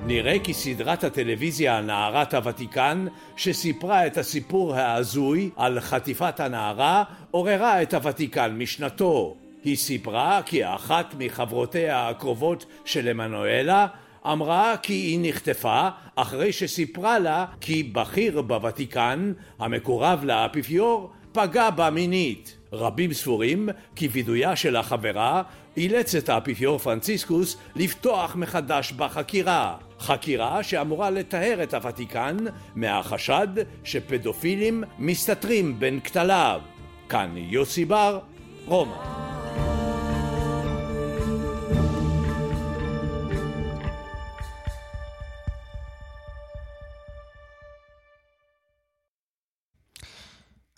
נראה כי סדרת הטלוויזיה נערת הוותיקן, שסיפרה את הסיפור ההזוי על חטיפת הנערה, עוררה את הוותיקן משנתו. היא סיפרה כי אחת מחברותיה הקרובות של עמנואלה אמרה כי היא נחטפה אחרי שסיפרה לה כי בכיר בוותיקן, המקורב לאפיפיור, פגע בה מינית. רבים סבורים כי וידויה של החברה אילץ את האפיפיור פרנציסקוס לפתוח מחדש בחקירה. חקירה שאמורה לטהר את הוותיקן מהחשד שפדופילים מסתתרים בין כתליו. כאן יוסי בר, רומא.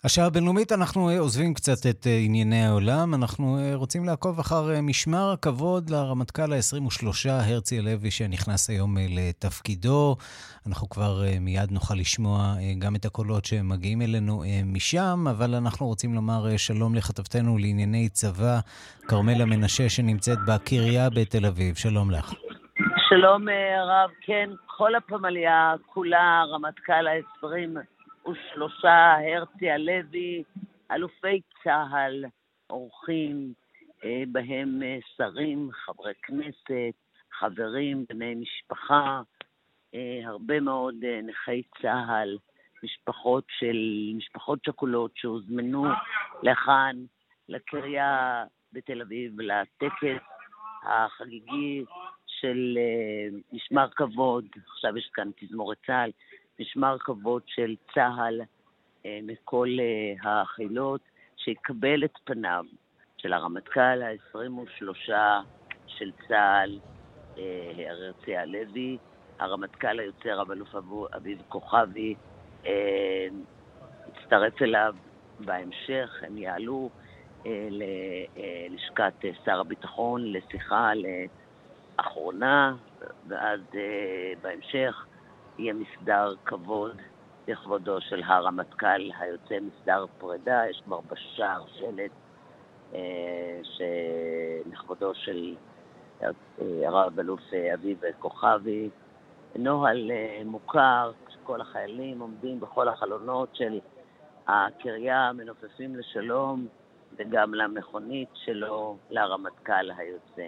השעה הבינלאומית, אנחנו אה, עוזבים קצת את אה, ענייני העולם. אנחנו אה, רוצים לעקוב אחר משמר הכבוד לרמטכ"ל ה-23, הרצי הלוי, שנכנס היום לתפקידו. אנחנו כבר מיד נוכל לשמוע גם את הקולות שמגיעים אלינו משם, אבל אנחנו רוצים לומר שלום לכתבתנו לענייני צבא, כרמלה מנשה, שנמצאת בקריה בתל אביב. שלום לך. שלום הרב, כן, כל הפמליה כולה, רמטכ"ל ה-20, ושלושה, הרצי הלוי, אלופי צה"ל, אורחים, אה, בהם אה, שרים, חברי כנסת, חברים, בני משפחה, אה, הרבה מאוד נכי צה"ל, משפחות של, משפחות שכולות שהוזמנו לכאן, לקריה בתל אביב, לטקס החגיגי של משמר כבוד, עכשיו יש כאן תזמורת צה"ל, משמר כבוד של צה"ל אה, מכל אה, החילות, שיקבל את פניו של הרמטכ"ל ה-23 של צה"ל, אה, הרצי הלוי, הרמטכ"ל היוצא רב אלוף אביב כוכבי, הצטרף אליו בהמשך הם יעלו ללשכת שר הביטחון לשיחה לאחרונה, ואז בהמשך יהיה מסדר כבוד לכבודו של הרמטכ"ל היוצא, מסדר פרידה, יש כבר בשער שלט לכבודו של הרב אלוף אביב כוכבי. נוהל מוכר, שכל החיילים עומדים בכל החלונות של הקריה, מנופפים לשלום, וגם למכונית שלו, לרמטכ"ל היוצא.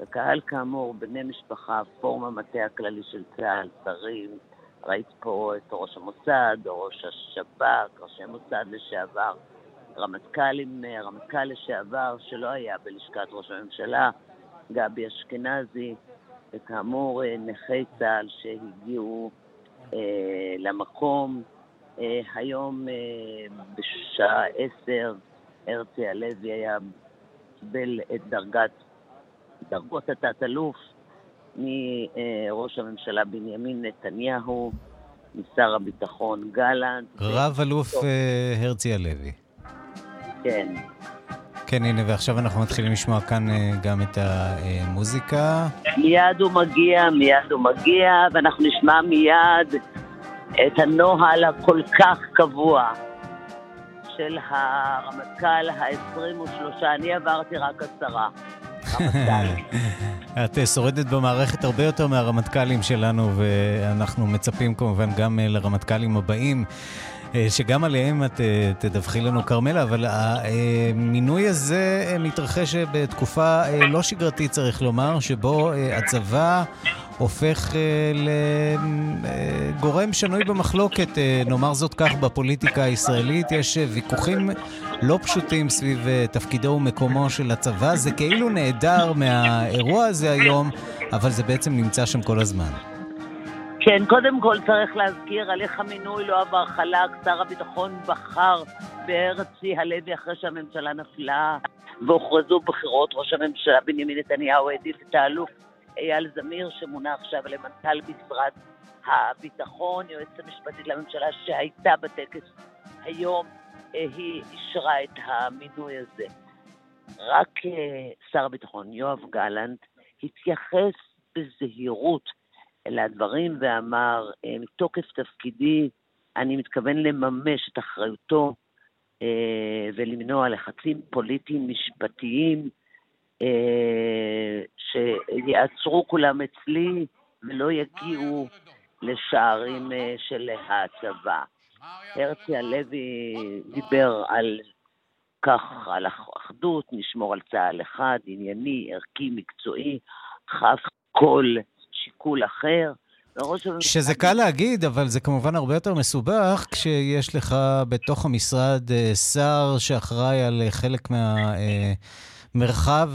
וקהל כאמור, בני משפחה, פורום המטה הכללי של צה"ל, שרים, ראית פה את ראש המוסד, ראש השב"כ, ראשי מוסד לשעבר, רמטכ"לים, רמטכ"ל לשעבר שלא היה בלשכת ראש הממשלה, גבי אשכנזי, וכאמור נכי צה"ל שהגיעו אה, למקום. אה, היום אה, בשעה עשר הרצי הלוי היה קיבל את דרגת, דרגות התת-אלוף מראש הממשלה בנימין נתניהו, משר הביטחון גלנט. רב אלוף הרצי הלוי. כן. כן, הנה, ועכשיו אנחנו מתחילים לשמוע כאן גם את המוזיקה. מיד הוא מגיע, מיד הוא מגיע, ואנחנו נשמע מיד את הנוהל הכל כך קבוע של הרמטכ"ל ה-23. אני עברתי רק עשרה. את שורדת במערכת הרבה יותר מהרמטכ"לים שלנו, ואנחנו מצפים כמובן גם לרמטכ"לים הבאים. שגם עליהם את תדווחי לנו, כרמלה, אבל המינוי הזה מתרחש בתקופה לא שגרתית, צריך לומר, שבו הצבא הופך לגורם שנוי במחלוקת, נאמר זאת כך, בפוליטיקה הישראלית. יש ויכוחים לא פשוטים סביב תפקידו ומקומו של הצבא. זה כאילו נעדר מהאירוע הזה היום, אבל זה בעצם נמצא שם כל הזמן. כן, קודם כל צריך להזכיר, הליך המינוי לא עבר חלק, שר הביטחון בחר בהרצי הלוי אחרי שהממשלה נפלה והוכרזו בחירות, ראש הממשלה בנימין נתניהו העדיף את האלוף אייל זמיר שמונה עכשיו למנכ"ל משרד הביטחון, יועצת המשפטית לממשלה שהייתה בטקס היום, היא אישרה את המינוי הזה. רק שר הביטחון יואב גלנט התייחס בזהירות לדברים ואמר, מתוקף תפקידי אני מתכוון לממש את אחריותו אה, ולמנוע לחצים פוליטיים משפטיים אה, שיעצרו כולם אצלי ולא יגיעו לשערים אה, של הצבא. הרצי הלוי דיבר על כך, על אחדות, נשמור על צה"ל אחד, ענייני, ערכי, מקצועי, חף כל שיקול אחר. שזה קל להגיד, אבל זה כמובן הרבה יותר מסובך כשיש לך בתוך המשרד שר שאחראי על חלק מהמרחב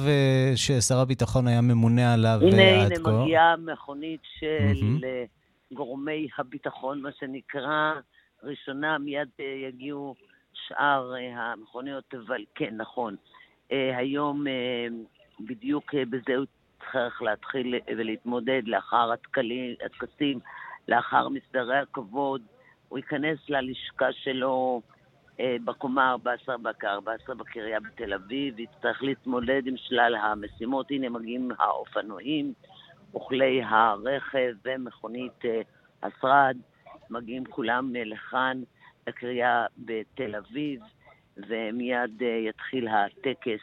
ששר הביטחון היה ממונה עליו עד כה. הנה, הנה מגיעה מכונית של mm-hmm. גורמי הביטחון, מה שנקרא, ראשונה, מיד יגיעו שאר המכוניות, אבל כן, נכון. היום בדיוק בזה הוא צריך להתחיל ולהתמודד לאחר הטקסים, לאחר מסדרי הכבוד. הוא ייכנס ללשכה שלו אה, בקומה 14 ב-14 בקריה בתל אביב, יצטרך להתמודד עם שלל המשימות. הנה מגיעים האופנועים, אוכלי הרכב ומכונית אה, השרד, מגיעים כולם אה, לכאן, לקריה בתל אביב, ומיד אה, יתחיל הטקס,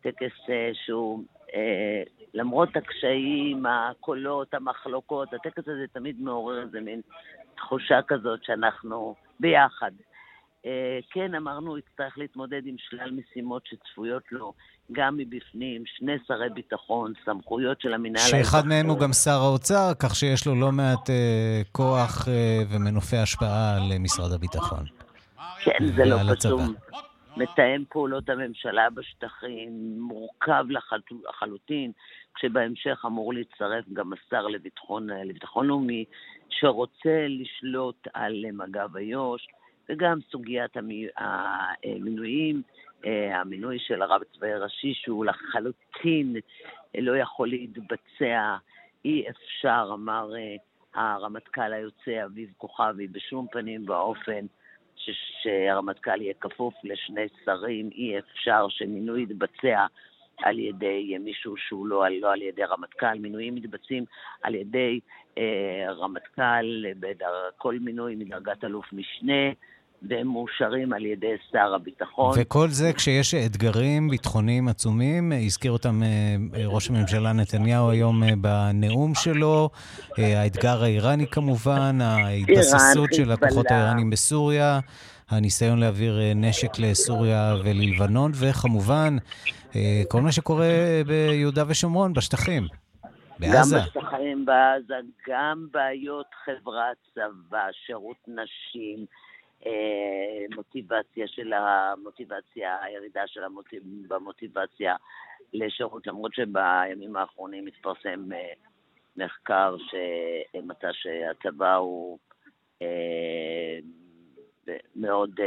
טקס אה, שהוא למרות הקשיים, הקולות, המחלוקות, הטקס הזה תמיד מעורר איזה מין תחושה כזאת שאנחנו ביחד. אה, כן, אמרנו, יצטרך להתמודד עם שלל משימות שצפויות לו גם מבפנים, שני שרי ביטחון, סמכויות של המינהל. שאחד מהם הוא גם שר האוצר, כך שיש לו לא מעט אה, כוח אה, ומנופי השפעה על משרד הביטחון. כן, זה לא פתאום. מתאם פעולות הממשלה בשטחים, מורכב לחלוטין, כשבהמשך אמור להצטרף גם השר לביטחון, לביטחון לאומי, שרוצה לשלוט על מג"ב איו"ש, וגם סוגיית המינויים, אה, המינוי של הרב הצבאי הראשי, שהוא לחלוטין לא יכול להתבצע, אי אפשר, אמר אה, הרמטכ"ל היוצא אביב כוכבי, בשום פנים ואופן, שהרמטכ"ל יהיה כפוף לשני שרים, אי אפשר שמינוי יתבצע על ידי מישהו שהוא לא, לא על ידי רמטכ"ל, מינויים מתבצעים על ידי אה, רמטכ"ל, כל מינוי מדרגת אלוף משנה, והם מאושרים על ידי שר הביטחון. וכל זה כשיש אתגרים ביטחוניים עצומים, הזכיר אותם אה, אה, ראש הממשלה נתניהו היום אה, בנאום שלו, האתגר האיראני כמובן, ההתבססות של הכוחות האיראנים בסוריה. הניסיון להעביר נשק לסוריה וללבנון, וכמובן, כל מה שקורה ביהודה ושומרון, בשטחים, בעזה. גם בשטחים בעזה, גם בעיות חברת צבא, שירות נשים, מוטיבציה של המוטיבציה, הירידה של המוטיב, במוטיבציה לשירות, למרות שבימים האחרונים התפרסם אה, מחקר שמצא שהצבא הוא אה, מאוד,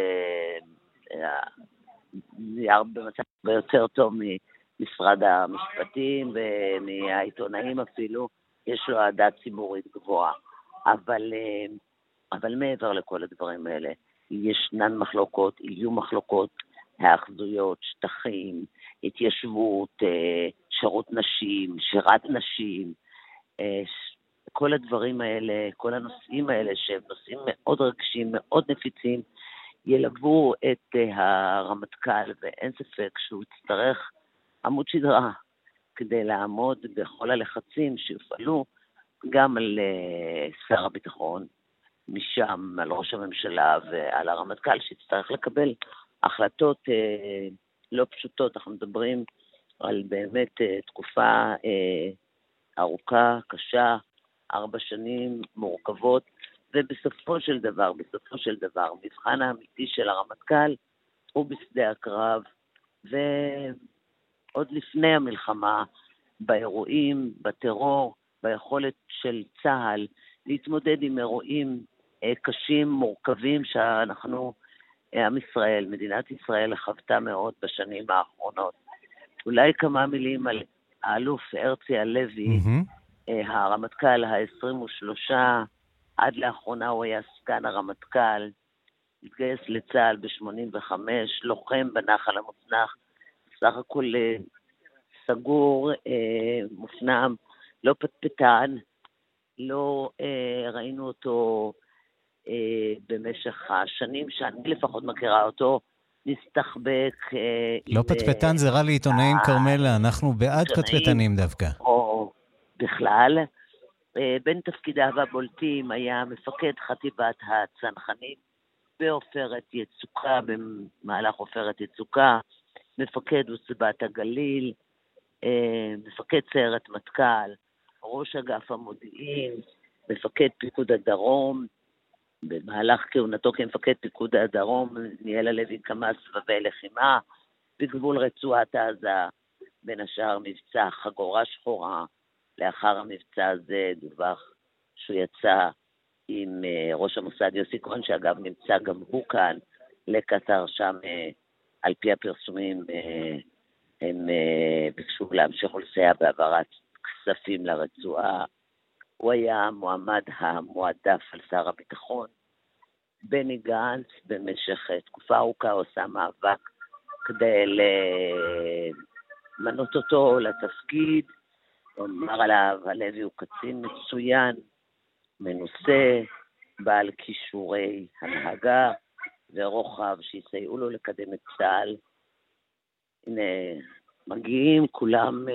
נהיה במצב הרבה יותר טוב ממשרד המשפטים ומהעיתונאים אפילו, יש לו אהדה ציבורית גבוהה. אבל, אבל מעבר לכל הדברים האלה, ישנן מחלוקות, יהיו מחלוקות, האחזויות, שטחים, התיישבות, אה, שירות נשים, שירת נשים, אה, כל הדברים האלה, כל הנושאים האלה, שהם נושאים מאוד רגשיים, מאוד נפיצים, ילוו את אה, הרמטכ"ל, ואין ספק שהוא יצטרך עמוד שדרה כדי לעמוד בכל הלחצים שיופעלו גם על שר הביטחון, משם על ראש הממשלה ועל הרמטכ"ל, שיצטרך לקבל החלטות אה, לא פשוטות. אנחנו מדברים על באמת אה, תקופה אה, ארוכה, קשה, ארבע שנים מורכבות, ובסופו של דבר, בסופו של דבר, מבחן האמיתי של הרמטכ"ל הוא בשדה הקרב, ועוד לפני המלחמה, באירועים, בטרור, ביכולת של צה"ל להתמודד עם אירועים קשים, מורכבים, שאנחנו, אה, עם ישראל, מדינת ישראל חוותה מאוד בשנים האחרונות. אולי כמה מילים על האלוף הרצי הלוי, mm-hmm. הרמטכ"ל ה-23, עד לאחרונה הוא היה סגן הרמטכ"ל, התגייס לצה"ל ב-85, לוחם בנחל המוצנח, סך הכל סגור, מופנם, לא פטפטן, לא ראינו אותו אה, במשך השנים שאני לפחות מכירה אותו, נסתחבק. אה, לא פטפטן זה רע לעיתונאים, כרמלה, אנחנו בעד פטפטנים דווקא. או בכלל. אה, בין תפקידיו הבולטים היה מפקד חטיבת הצנחנים בעופרת יצוקה, במהלך עופרת יצוקה, מפקד עוצבת הגליל, מפקד סיירת מטכ"ל, ראש אגף המודיעין, מפקד פיקוד הדרום, במהלך כהונתו כמפקד פיקוד הדרום ניהל הלוי כמה סבבי לחימה בגבול רצועת עזה, בין השאר מבצע חגורה שחורה. לאחר המבצע הזה דווח שהוא יצא עם אה, ראש המוסד יוסי כהן, שאגב נמצא גם הוא כאן, לקטר, שם אה, על פי הפרסומים אה, הם ביקשו להמשיך ולסייע בהעברת כספים לרצועה. הוא היה המועמד המועדף על שר הביטחון. בני גנץ במשך תקופה ארוכה עושה מאבק כדי למנות אותו לתפקיד. אמר עליו, הלוי הוא קצין מצוין, מנוסה, בעל כישורי הנהגה ורוחב שיסייעו לו לקדם את צה"ל. הנה, מגיעים כולם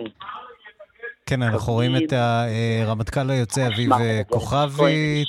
כן, אנחנו רואים את הרמטכ"ל היוצא אביב כוכבי.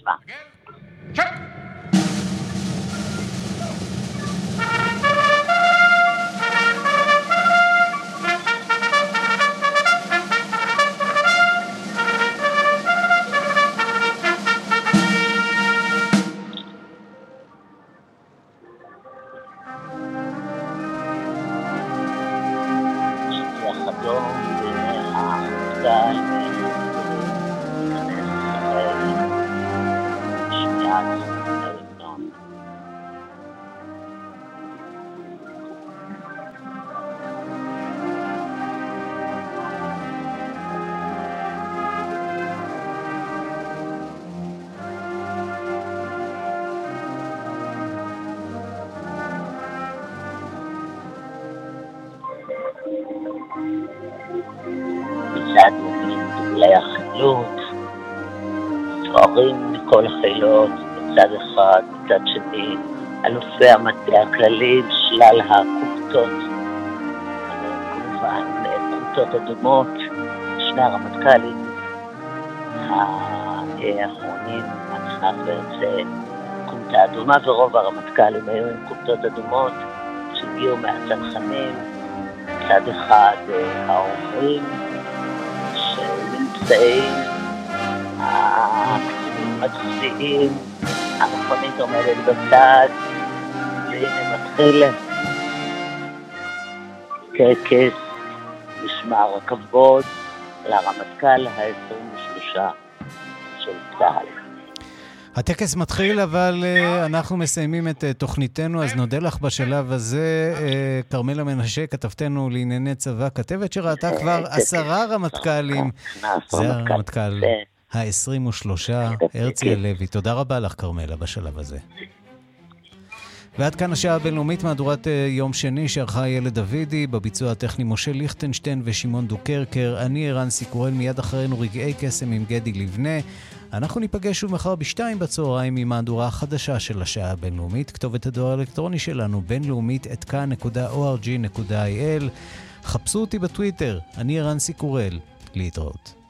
time. אלופי המטה הכללי, שלל הכומתות, כמובן כומתות אדומות, שני הרמטכ"לים האחרונים, הנכנס ויוצא כומתה אדומה, ורוב הרמטכ"לים היו עם כומתות אדומות שהגיעו מהצנחנים, מצד אחד אה, האומרים שנמצאים, הקצינים מצביעים, המכונית עומדת בצד, מתחיל טקס משמר הכבוד לרמטכ"ל ה-23 של צה"ל. הטקס מתחיל, אבל uh, אנחנו מסיימים את uh, תוכניתנו, אז נודה לך בשלב הזה. אה, כרמלה מנשה, כתבתנו לענייני צבא, כתבת שראתה כבר עשרה רמטכ"לים. זה הרמטכ"ל ה-23, הרצי הלוי. תודה רבה לך, כרמלה, בשלב הזה. ועד כאן השעה הבינלאומית, מהדורת יום שני שערכה ילד דוידי, בביצוע הטכני משה ליכטנשטיין ושמעון דוקרקר. אני ערן סיקורל, מיד אחרינו רגעי קסם עם גדי לבנה. אנחנו ניפגש שוב מחר בשתיים בצהריים עם מהדורה החדשה של השעה הבינלאומית. כתובת הדואר האלקטרוני שלנו, בינלאומית את כאן.org.il. חפשו אותי בטוויטר, אני ערן סיקורל. להתראות.